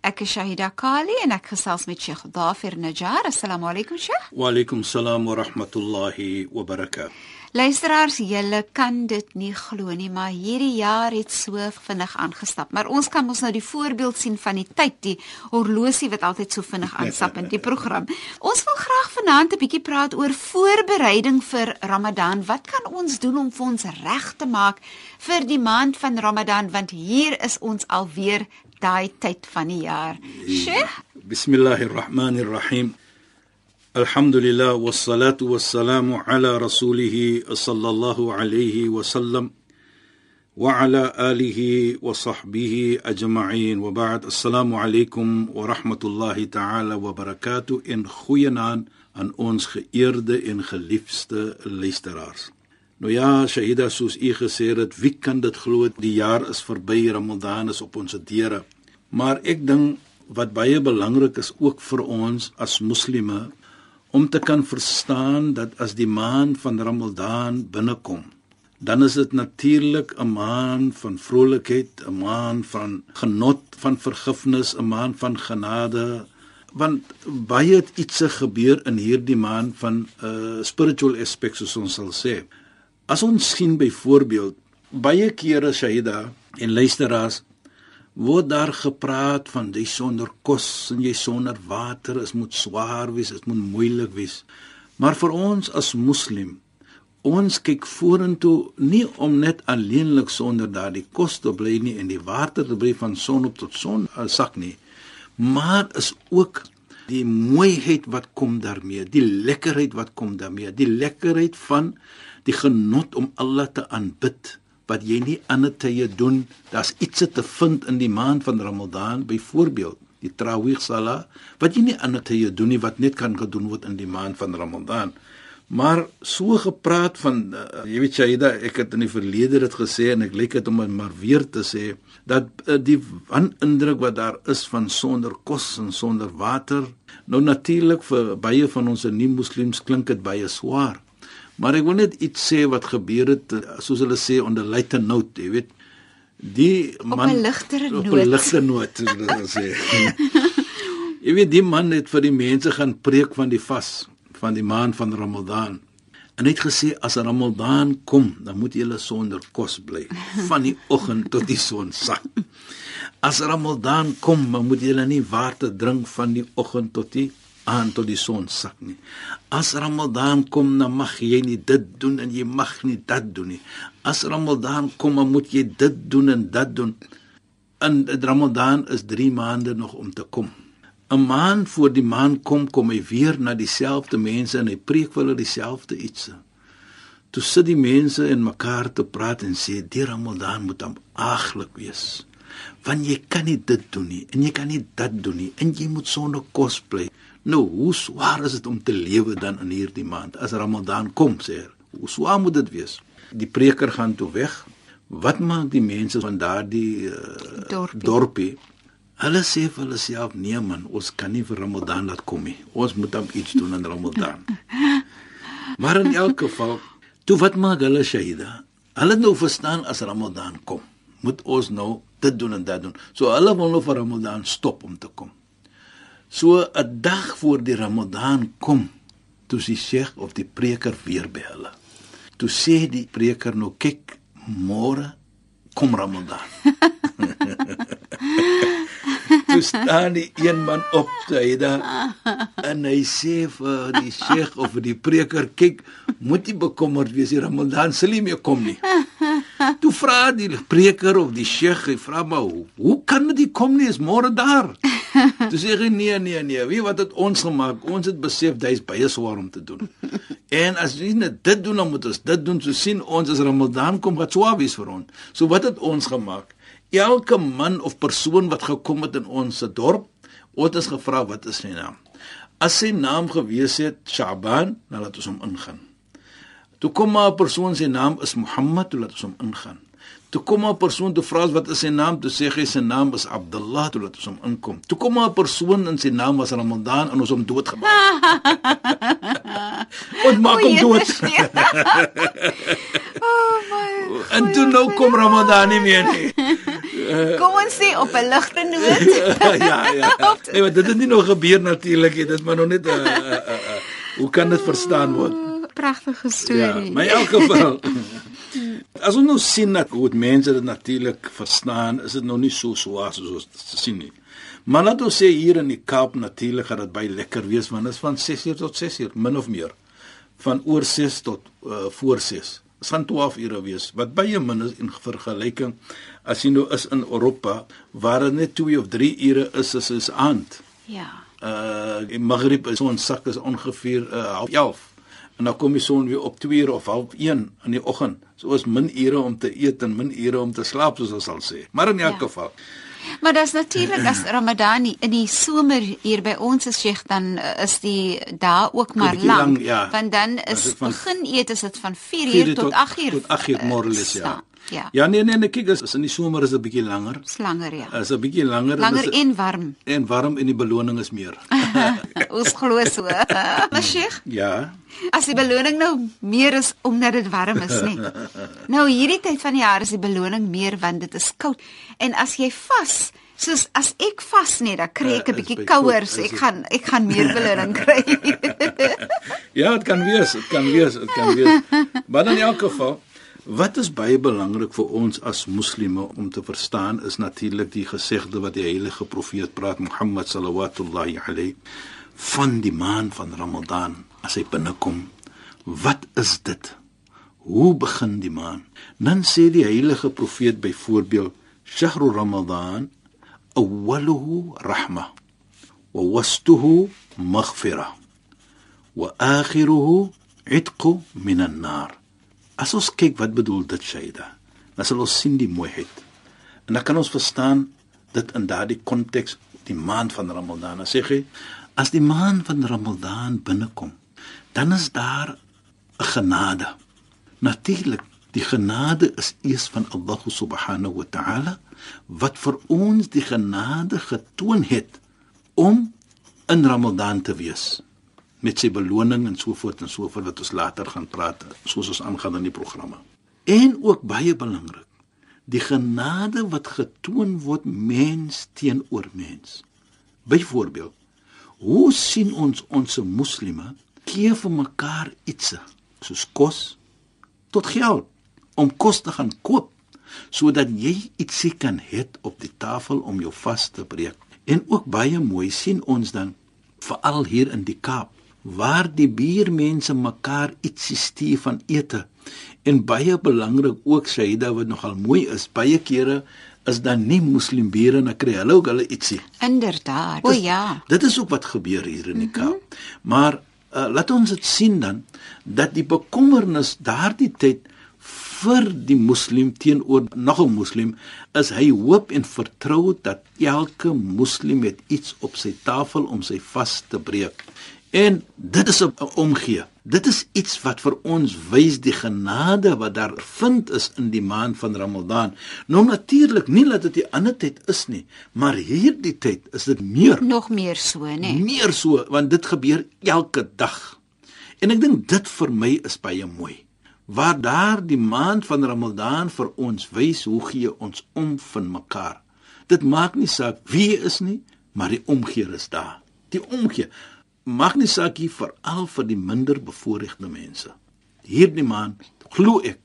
Ek is Shahida Kali en ek gesels met Sheikh Dafir Najjar. Assalamu alaykum Sheikh. Wa alaykum salaam wa rahmatullahi wa barakatuh. Luisteraars, julle kan dit nie glo nie, maar hierdie jaar het so vinnig aangestap. Maar ons kan mos nou die voorbeeld sien van die tyd, die horlosie wat altyd so vinnig aanstap in die program. Ons wil graag vanaand 'n bietjie praat oor voorbereiding vir Ramadan. Wat kan ons doen om vir ons reg te maak vir die maand van Ramadan want hier is ons alweer van die jaar. Sheikh, Bismillahirrahmanirrahim. Alhamdulillah wassalatu wassalamu ala rasulih sallallahu alayhi wa sallam wa ala alihi wa sahbihi ajma'in wa ba'd assalamu alaykum wa rahmatullahi ta'ala wa barakatuh in goeienaand aan ons geëerde en geliefde luisteraars. Nou ja, Shahida soos u gesê het, wie kan dit glo die jaar is verby, Ramadan is op ons deure. Maar ek dink wat baie belangrik is ook vir ons as moslime om te kan verstaan dat as die maand van Ramadan binnekom, dan is dit natuurlik 'n maand van vrolikheid, 'n maand van genot, van vergifnis, 'n maand van genade, want baie het iets gebeur in hierdie maand van uh, spiritual aspek soos ons sal sê. As ons sien byvoorbeeld baie kere Shaida en luisteraars word daar gepraat van jy sonder kos en jy sonder water, is moet swaar wees, dit moet moeilik wees. Maar vir ons as moslim, ons kyk vorentoe nie om net alleenlik sonder daardie kos te bly nie en die water te bly van son op tot son uh, sak nie, maar is ook die mooiheid wat kom daarmee, die lekkerheid wat kom daarmee, die lekkerheid van die genot om Allah te aanbid wat jy nie ander tye doen. Daar's iets te vind in die maand van Ramadan, byvoorbeeld die Tarawih Salah, wat jy nie ander tye doen nie wat net kan gedoen word in die maand van Ramadan. Maar so gepraat van uh, jy weet Shaida, ek het in die verlede dit gesê en ek lyk dit om maar weer te sê dat uh, die wanindruk wat daar is van sonder kos en sonder water, nou natuurlik vir baie van ons nie-moslems klink dit baie swaar. Maar ek wil net iets sê wat gebeur het soos hulle sê onder lighter note, jy weet. Die man op 'n ligtere noot. Op 'n ligtere noot, soos hulle sê. jy weet die man het vir die mense gaan preek van die vas van die maand van Ramadan. En hy het gesê as Ramadan kom, dan moet julle sonder kos bly van die oggend tot die son sak. As Ramadan kom, dan moet julle nie water drink van die oggend tot die aan tot die son sak nie. As Ramadan kom, dan mag jy nie dit doen en jy mag nie dat doen nie. As Ramadan kom, dan moet jy dit doen en dat doen. En Ramadan is 3 maande nog om te kom. 'n Maand voor die maand kom, kom hy weer na dieselfde mense en hy preek vir hulle dieselfde iets. Toe sit die mense en mekaar te praat en sê die Ramadan moet hom aglik wees. Want jy kan nie dit doen nie en jy kan nie dat doen nie en jy moet sonder kos bly. Nou, hoe swaar is dit om te lewe dan in hierdie maand as Ramadan kom, sê hy. Hoe swaar moet dit wees? Die preker gaan toe weg. Wat maak die mense van daardie uh, dorpie? dorpie? Hulle sê vir hulle self, nee man, ons kan nie vir Ramadan laat kom nie. Ons moet dan iets doen in Ramadan. maar in elk geval, toe wat maak hulle Shaida? Hulle nou verstaan as Ramadan kom, moet ons nou dit doen en dat doen. So hulle wil nou vir Ramadan stop om te kom. So 'n dag voor die Ramadan kom, toe sy Sheikh of die preker weer by hulle. Toe sê die preker nou kyk, môre kom Ramadan. toe staan die een man op hy daar en hy sê vir die Sheikh of vir die preker kyk, moet jy bekommerd wees, die Ramadan sal nie meer kom nie. Toe vra die preker of die sheikh, hy vra maar hoe, kan dit kom nie? Is môre daar? Toe sê hy nee nee nee, weet wat het ons gemaak? Ons het besef dis baie swaar om te doen. En as jy net dit doen, dan moet ons dit doen. So sien ons as Ramadan kom wat swaar wees vir ons. So wat het ons gemaak? Elke man of persoon wat gekom het in ons dorp, het ons gevra wat is sy naam? As sy naam gewees het Shaban, dan laat ons hom ingaan. Toe kom maar 'n persoon se naam is Mohammed, toe laat ons hom ingaan. Toe kom 'n persoon toe vra wat is sy naam, toe sê hy sy naam is Abdullah, toe laat ons hom inkom. Toe kom 'n persoon en sy naam was Ramadan en ons hom doodgemaak. Ons maak hom dood. oh my. En toe nou kom Ramadan nie meer nie. Kom ons sê op 'n ligte noot. ja, ja. Nee, maar dit het nie nog gebeur natuurlik nie. Dit maar nog net 'n uh, uh, uh, uh, hoe kan dit verstaan word? Pragtige Ja, storie. maar in elk geval As ons nou sien dat hoe mense dit natuurlik verstaan, is dit nou nie so swaar soos ons sien nie. Maar laat ons sê hier in die Kaap natuurlik gaan dit baie lekker wees want dit is van 6uur tot 6uur min of meer. Van oor 6 tot uh, voor 6. Dit gaan 12 ure wees wat baie min is in vergelyking as jy nou is in Europa waar dit net 2 of 3 ure is is is aand. Ja. Uh in Maghrib is ons sak is ongeveer uh, half 11 en dan kom die son weer op 2 uur of half 1 in die oggend. So is min ure om te eet en min ure om te slaap soos ons sal sê. Maar in elk Ja. geval. Maar dis natuurlik as Ramadan in die somer hier by ons is Sheikh dan is die dae ook maar lank. lang, ja. Want dan is van begin eet is dit van 4 4 uur tot 8 uur. Tot 8 uur eh, morgens ja. Ja. Ja nee nee nee kyk as, as in die somer is dit 'n bietjie langer. Dis langer ja. Is 'n bietjie langer Langer is, en warm. en warm en die beloning is meer. ons glo so. Maar Sheikh, ja. as die beloning nou meer is omdat dit warm is, nê. Nou hierdie tyd van die jaar is die beloning meer want dit is koud. En as jy vas Soos as ek vas net, dan kry ek 'n Uh, is bietjie kouer, so is ek gaan ek gaan meer beloning kry. Ja, dit kan wees, dit kan wees, dit kan wees. Maar in elk geval, Wat is baie belangrik vir ons as moslime om te verstaan is natuurlik die gesegde wat die heilige profeet praat Mohammed sallallahu alayhi van die maand van Ramadan as hy binnekom. Wat is dit? Hoe begin die maand? Dan sê die heilige profeet byvoorbeeld Shahru Ramadan awwaluhu rahma wa wastuhu maghfira wa akhiruhu 'itqu minan nar as ons kyk wat bedoel dit Shaida dan sal ons sien die mooiheid. En dan kan ons verstaan dit in daardie konteks die maand van Ramadan. Dan sê hy as die maand van Ramadan binnekom dan is daar 'n genade. Natuurlik die genade is eers van Allah subhanahu wa ta'ala wat vir ons die genade getoon het om in Ramadan te wees met sy beloning en so voort en so voort wat ons later gaan praat soos ons aangaan in die programme. En ook baie belangrik, die genade wat getoon word mens teenoor mens. Byvoorbeeld, hoe sien ons ons moslime gee vir mekaar iets soos kos tot geld om kos te gaan koop sodat jy ietsie kan hê op die tafel om jou vas te breek. En ook baie mooi sien ons dan veral hier in die Kaap waar die buurmense mekaar ietsie stuur van ete. En baie belangrik ook Shaida wat nogal mooi is, baie kere is dan nie moslim bure en dan kry hulle ook hulle ietsie. Inderdaad. O ja. Dit is ook wat gebeur hier in die Kaap. Mm -hmm. Maar uh, laat ons dit sien dan dat die bekommernis daardie tyd vir die moslim teenoor nog 'n moslim is hy hoop en vertrou dat elke moslim het iets op sy tafel om sy vas te breek. En dit is 'n omgee. Dit is iets wat vir ons wys die genade wat daar vind is in die maand van Ramadan. Nou natuurlik nie dat dit die ander tyd is nie, maar hierdie tyd is dit meer Nog meer so, nê. meer so want dit gebeur elke dag. En ek dink dit vir my is baie mooi. Waar daar die maand van Ramadan vir ons wys hoe gee ons om van mekaar. Dit maak nie saak wie jy is nie, maar die omgee is daar. Die omgee maak nie saak hier veral vir die minder bevoorregte mense. Hierdie maand glo ek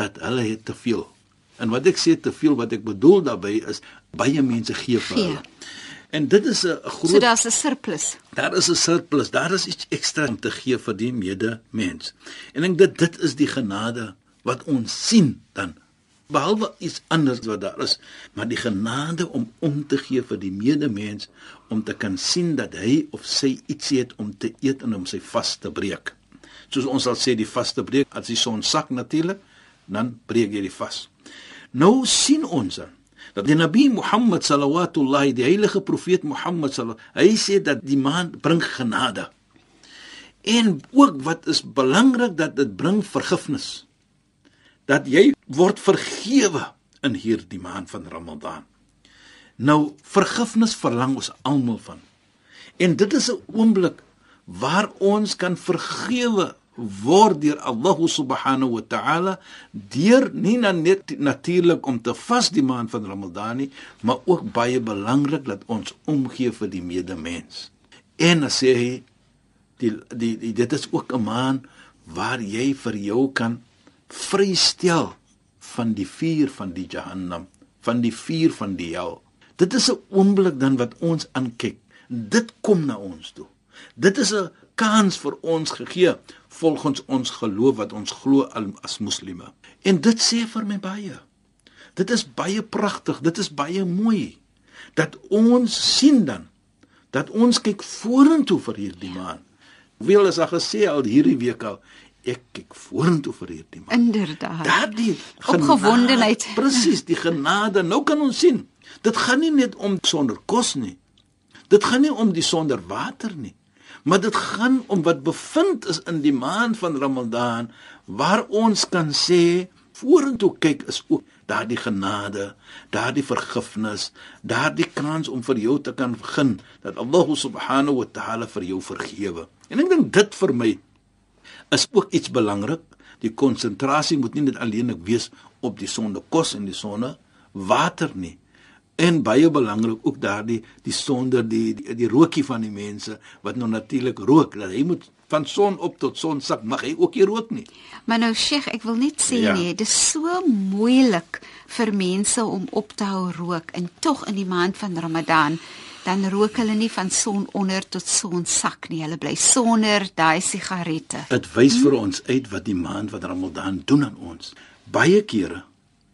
dat hulle het te veel. En wat ek sê te veel wat ek bedoel daarbey is baie mense gee vir hulle. En dit is 'n groot So daar's 'n surplus. Daar is 'n surplus, daar is iets ekstra om te gee vir die medemens. En ek dink dit dit is die genade wat ons sien dan behalwe iets anders wat daar is, maar die genade om om te gee vir die medemens om te kan sien dat hy of sy iets het om te eet en om sy vas te breek. Soos ons sal sê die vas te breek as die son sak natuurlik, dan breek jy die vas. Nou sien ons dat die Nabi Mohammed sallallahu die heilige profeet Mohammed sallallahu hy sê dat die maan bring genade. En ook wat is belangrik dat dit bring vergifnis. Dat jy word vergewe in hierdie maand van Ramadan. Nou vergifnis verlang ons almal van. En dit is 'n oomblik waar ons kan vergewe word deur Allah subhanahu wa ta'ala deur nie net natuurlik om te vas die maand van Ramadan nie, maar ook baie belangrik dat ons omgee vir die medemens. En as sê hy die, die die dit is ook 'n maand waar jy vir jou kan vrystel van die vuur van die Jahannam, van die vuur van die hel. Dit is 'n oomblik dan wat ons aankyk. Dit kom na ons toe. Dit is 'n kans vir ons gegee volgens ons geloof wat ons glo as moslimme. En dit sê vir my baie. Dit is baie pragtig, dit is baie mooi dat ons sien dan dat ons kyk vorentoe vir hierdie maan. Hoewel is al gesê al hierdie week al ek kyk vorentoe vir hierdie maan. Inderdaad. Daardie opgewondenheid. Presies, die genade. Nou kan ons sien. Dit gaan nie net om sonder kos nie. Dit gaan nie om die sonder water nie maar dit gaan om wat bevind is in die maand van Ramadan waar ons kan sê vorentoe kyk is ook daardie genade, daardie vergifnis, daardie kans om vir jou te kan begin dat Allah subhanahu wa ta'ala vir jou vergewe. En ek dink dit vir my is ook iets belangrik. Die konsentrasie moet nie net alleenlik wees op die sonde kos en die sonde water nie, en baie belangrik ook daardie die sonder die die, die rookie van die mense wat nou natuurlik rook dat hy moet van son op tot son sak mag hy ook nie rook nie. Maar nou Sheikh, ek wil net sê ja. nee, dit is so moeilik vir mense om op te hou rook en tog in die maand van Ramadan dan rook hulle nie van son onder tot son sak nie. Hulle bly sonder daai sigarette. Dit wys hmm. vir ons uit wat die maand van Ramadan doen aan ons. Baie kere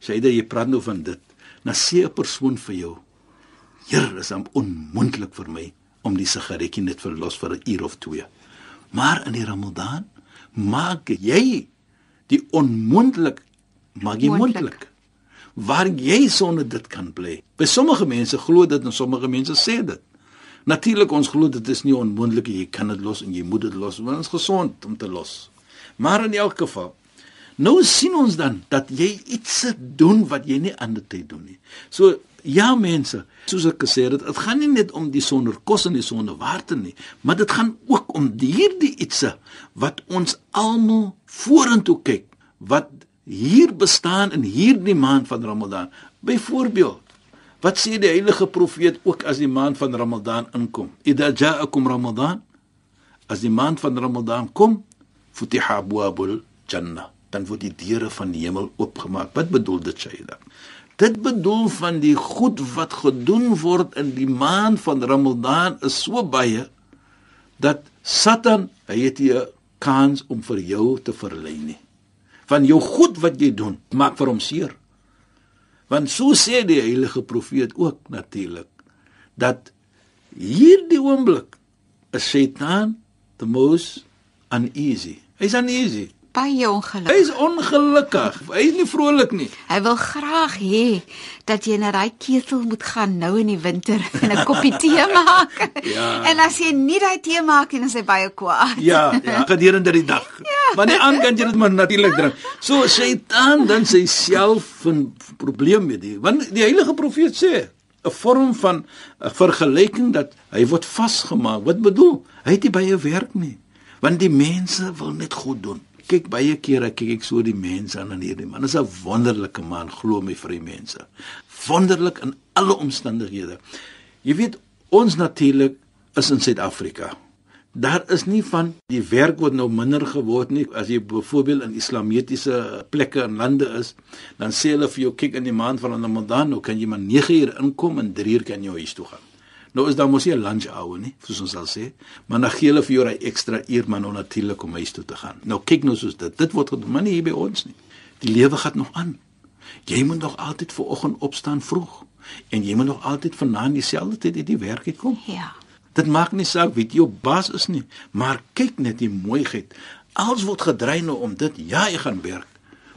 sê jy praat nou van dit na sê 'n persoon vir jou: "Here, dit is onmoontlik vir my om die sigaretjie net vir los vir 'n uur of twee." Maar in die Ramadan maak jy die onmoontlik maak jy moontlik. Waar jy sonder dit kan bly. By sommige mense glo dit en sommige mense sê dit. Natuurlik ons glo dit is nie onmoontlik jy kan dit los en jy moet dit los want dit is gesond om te los. Maar in elk geval Nou sien ons dan dat jy iets doen wat jy nie ander tyd doen nie. So ja mense, soos ek gesê het, dit gaan nie net om die sonder kos en die sonder water nie, maar dit gaan ook om hierdie ietsie wat ons almal vorentoe kyk, wat hier bestaan in hierdie maand van Ramadan. Byvoorbeeld, wat sê die heilige profeet ook as die maand van Ramadan inkom? Idha ja'akum Ramadan, as die maand van Ramadan kom, futiha abwabul jannah dan word die deure van die hemel oopgemaak. Wat bedoel dit Shaida? Dit bedoel van die goed wat gedoen word in die maand van Ramadan is so baie dat Satan, hy het hier 'n kans om vir jou te verlei nie. Van jou goed wat jy doen, maak vir hom seer. Want so sê die heilige profeet ook natuurlik dat hierdie oomblik is Satan the most uneasy. Hy's uneasy baie ongelukkig. Hy is ongelukkig. Hy is nie vrolik nie. Hy wil graag hê dat jy na daai ketel moet gaan nou in die winter en 'n koppie tee maak. ja. En as jy nie daai tee maak nie, dan is hy baie kwaad. ja, ja, gedurende die dag. Ja. Maar nie aan kan jy dit maar natuurlik drink. So Satan dan sy self 'n probleem met dit. Want die heilige profeet sê 'n vorm van 'n vergelyking dat hy word vasgemaak. Wat bedoel? Hy het nie baie werk nie. Want die mense wil net goed doen kyk baie kere kyk ek so die mense aan in hierdie man. Dis 'n wonderlike man, glo my vir die mense. Wonderlik in alle omstandighede. Jy weet, ons natuurlik is in Suid-Afrika. Daar is nie van die werk wat nou minder geword nie. As jy byvoorbeeld in islamitiese plekke en lande is, dan sê hulle vir jou kyk in die maand van Ramadan, nou kan jy maar 9 uur inkom en 3 uur kan jy huis toe gaan. Nou is daar mos nie 'n lunch hour nie, soos ons sal sê, maar dan gee hulle vir jou 'n ekstra uur maar nou natuurlik om huis toe te gaan. Nou kyk nou soos dit. Dit word gedoen, maar nie hier by ons nie. Die lewe gaan nog aan. Jy moet nog altyd ver oggend opstaan vroeg en jy moet nog altyd vanaand dieselfde tyd uit die werk uit kom. Ja. Dit maak nie saak wie jou baas is nie, maar kyk net die mooiheid. Alles word gedrei nou om dit. Ja, ek gaan werk.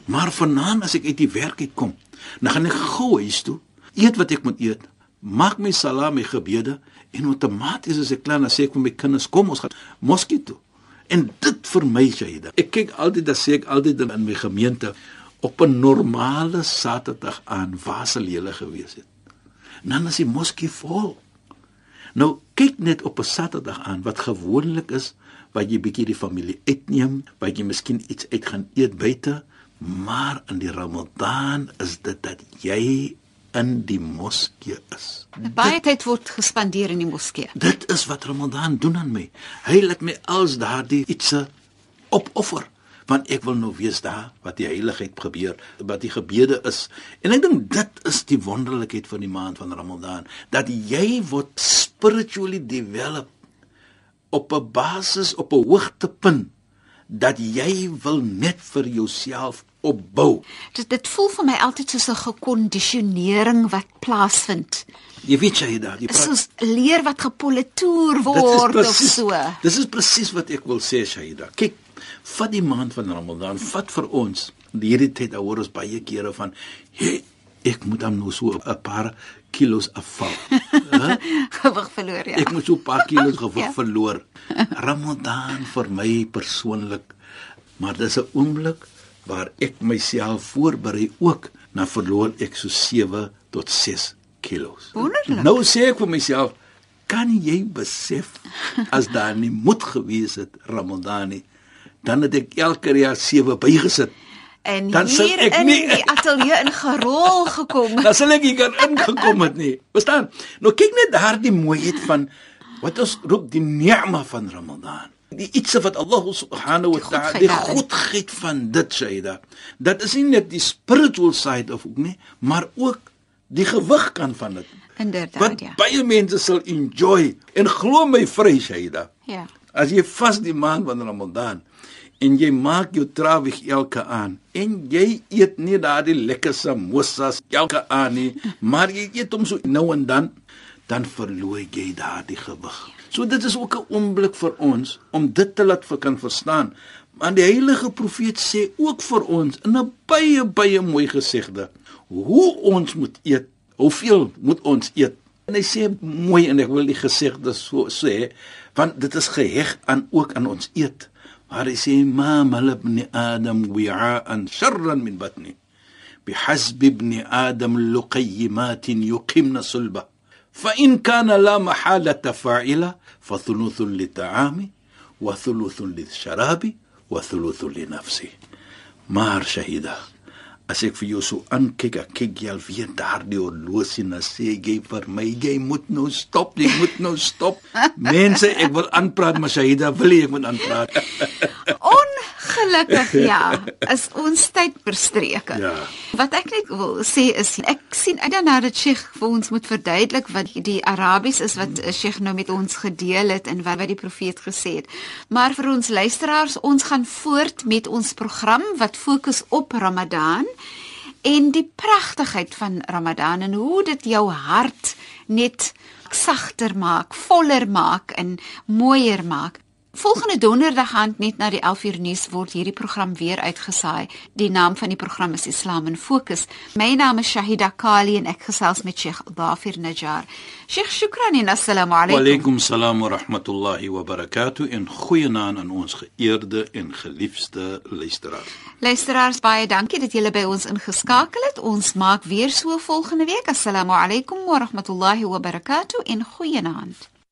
Maar vanaand as ek uit die werk uit kom, dan gaan ek gou huis toe, eet wat ek moet eet, maak my salam, my gebede en outomaties as ek klaar dan sê ek vir my kinders, kom ons gaan moskee toe. En dit vir my Shaida. Ek kyk altyd dan sê ek altyd in my gemeente op 'n normale Saterdag aan waar sal julle gewees het. Dan is die moskee vol. Nou kyk net op 'n Saterdag aan wat gewoonlik is wat jy bietjie die familie uitneem, wat jy miskien iets uit gaan eet buite, maar in die Ramadan is dit dat jy in die moskee is. Baie tyd word gespandeer in die moskee. Dit is wat Ramadan doen aan my. Hy laat my als daardie ietsie opoffer want ek wil nou weet daar wat die heiligheid gebeur, wat die gebede is. En ek dink dit is die wonderlikheid van die maand van Ramadan, dat jy word spiritually develop op 'n basis op 'n hoogtepunt dat jy wil net vir jouself opbou. Dit dit voel vir my altyd soos 'n gekondisionering wat plaasvind. Jy weet jy daar, jy praat Soos leer wat gepolitoer word of presies- so. Dis is presies wat ek wil sê Shaida. Kyk, vat die maand van Ramadan, vat vir ons hierdie tyd hoor ons baie kere van hey, ek moet dan nou so 'n paar kilos afval. Gewig verloor ja. Ek moet so 'n paar kilos gewig Ja. verloor. Ramadan vir my persoonlik, maar dis 'n oomblik waar ek myself voorberei ook na verloor ek so 7 tot 6 kilos. Wonderlik. Nou sê ek vir myself, kan jy besef as daar nie moed gewees het Ramadan nie, dan het ek elke jaar 7 bygesit. En Dan hier ek in nie- die ateljee in gerol gekom. Dan sal ek hier ingekom het nie. Verstaan? Nou kyk net daardie mooiheid van wat ons roep die ni'ma van Ramadan. Die iets wat Allah subhanahu wa ta'ala die goedheid van dit Shaida. Dat is nie net die spiritual side of ook nie, maar ook die gewig kan van dit. Inderdaad Wat ja. baie mense sal enjoy en glo my vry Shaida. Ja. As jy vas die maand van Ramadan en jy maak jou trawig elke aan en jy eet nie daardie lekker samosas elke aan nie, maar jy eet hom so nou en dan, dan verloor jy daardie gewig. So dit is ook 'n oomblik vir ons om dit te laat vir kan verstaan. Maar die heilige profeet sê ook vir ons in 'n baie baie mooi gesegde hoe ons moet eet, hoeveel moet ons eet. En hy sê mooi en ek wil die gesegde so sê want dit is geheg aan ook aan ons eet. عرسي ما ملا ابن آدم وعاء شرا من بطنه. بحسب ابن آدم لقيمات يقمن صلبه. فإن كان لا محالة فاعلة فثلث للطعام وثلث للشراب وثلث لنفسه. مار شهيده. As ek vir jou so aankyk ek kyk jy al weer daardie horlosie en dan sê jy vir my jy moet nou stop jy moet nou stop. Mense ek wil aanpraat maar shahida wil jy ek moet aanpraat Ongelukkig ja, is ons tyd verstreke. Ja. Wat ek net wil sê is ek sien uit daarna dat Sheikh vir ons moet verduidelik wat die Arabies is wat eh, Sheikh nou met ons gedeel het en wat wat die profeet gesê het. Maar vir ons luisteraars, ons gaan voort met ons program wat fokus op Ramadan en die pragtigheid van Ramadan en hoe dit jou hart net sagter maak, voller maak en mooier maak. Volgende donderdag aand net na die 11uur nuus word hierdie program weer uitgesaai. Die naam van die program is Islam in Fokus. My naam is Shahida Kali en ek gesels met Sheikh Dafir Najjar. Sheikh, shukran en assalamu Wa alaykum. alaykum salaam wa rahmatullahi wa barakatuh en goeienaand aan ons geëerde en geliefde luisteraars. Luisteraars, baie dankie dat julle by ons ingeskakel het. Ons maak weer so volgende week. Assalamu alaykum wa rahmatullahi wa barakatuh en goeienaand.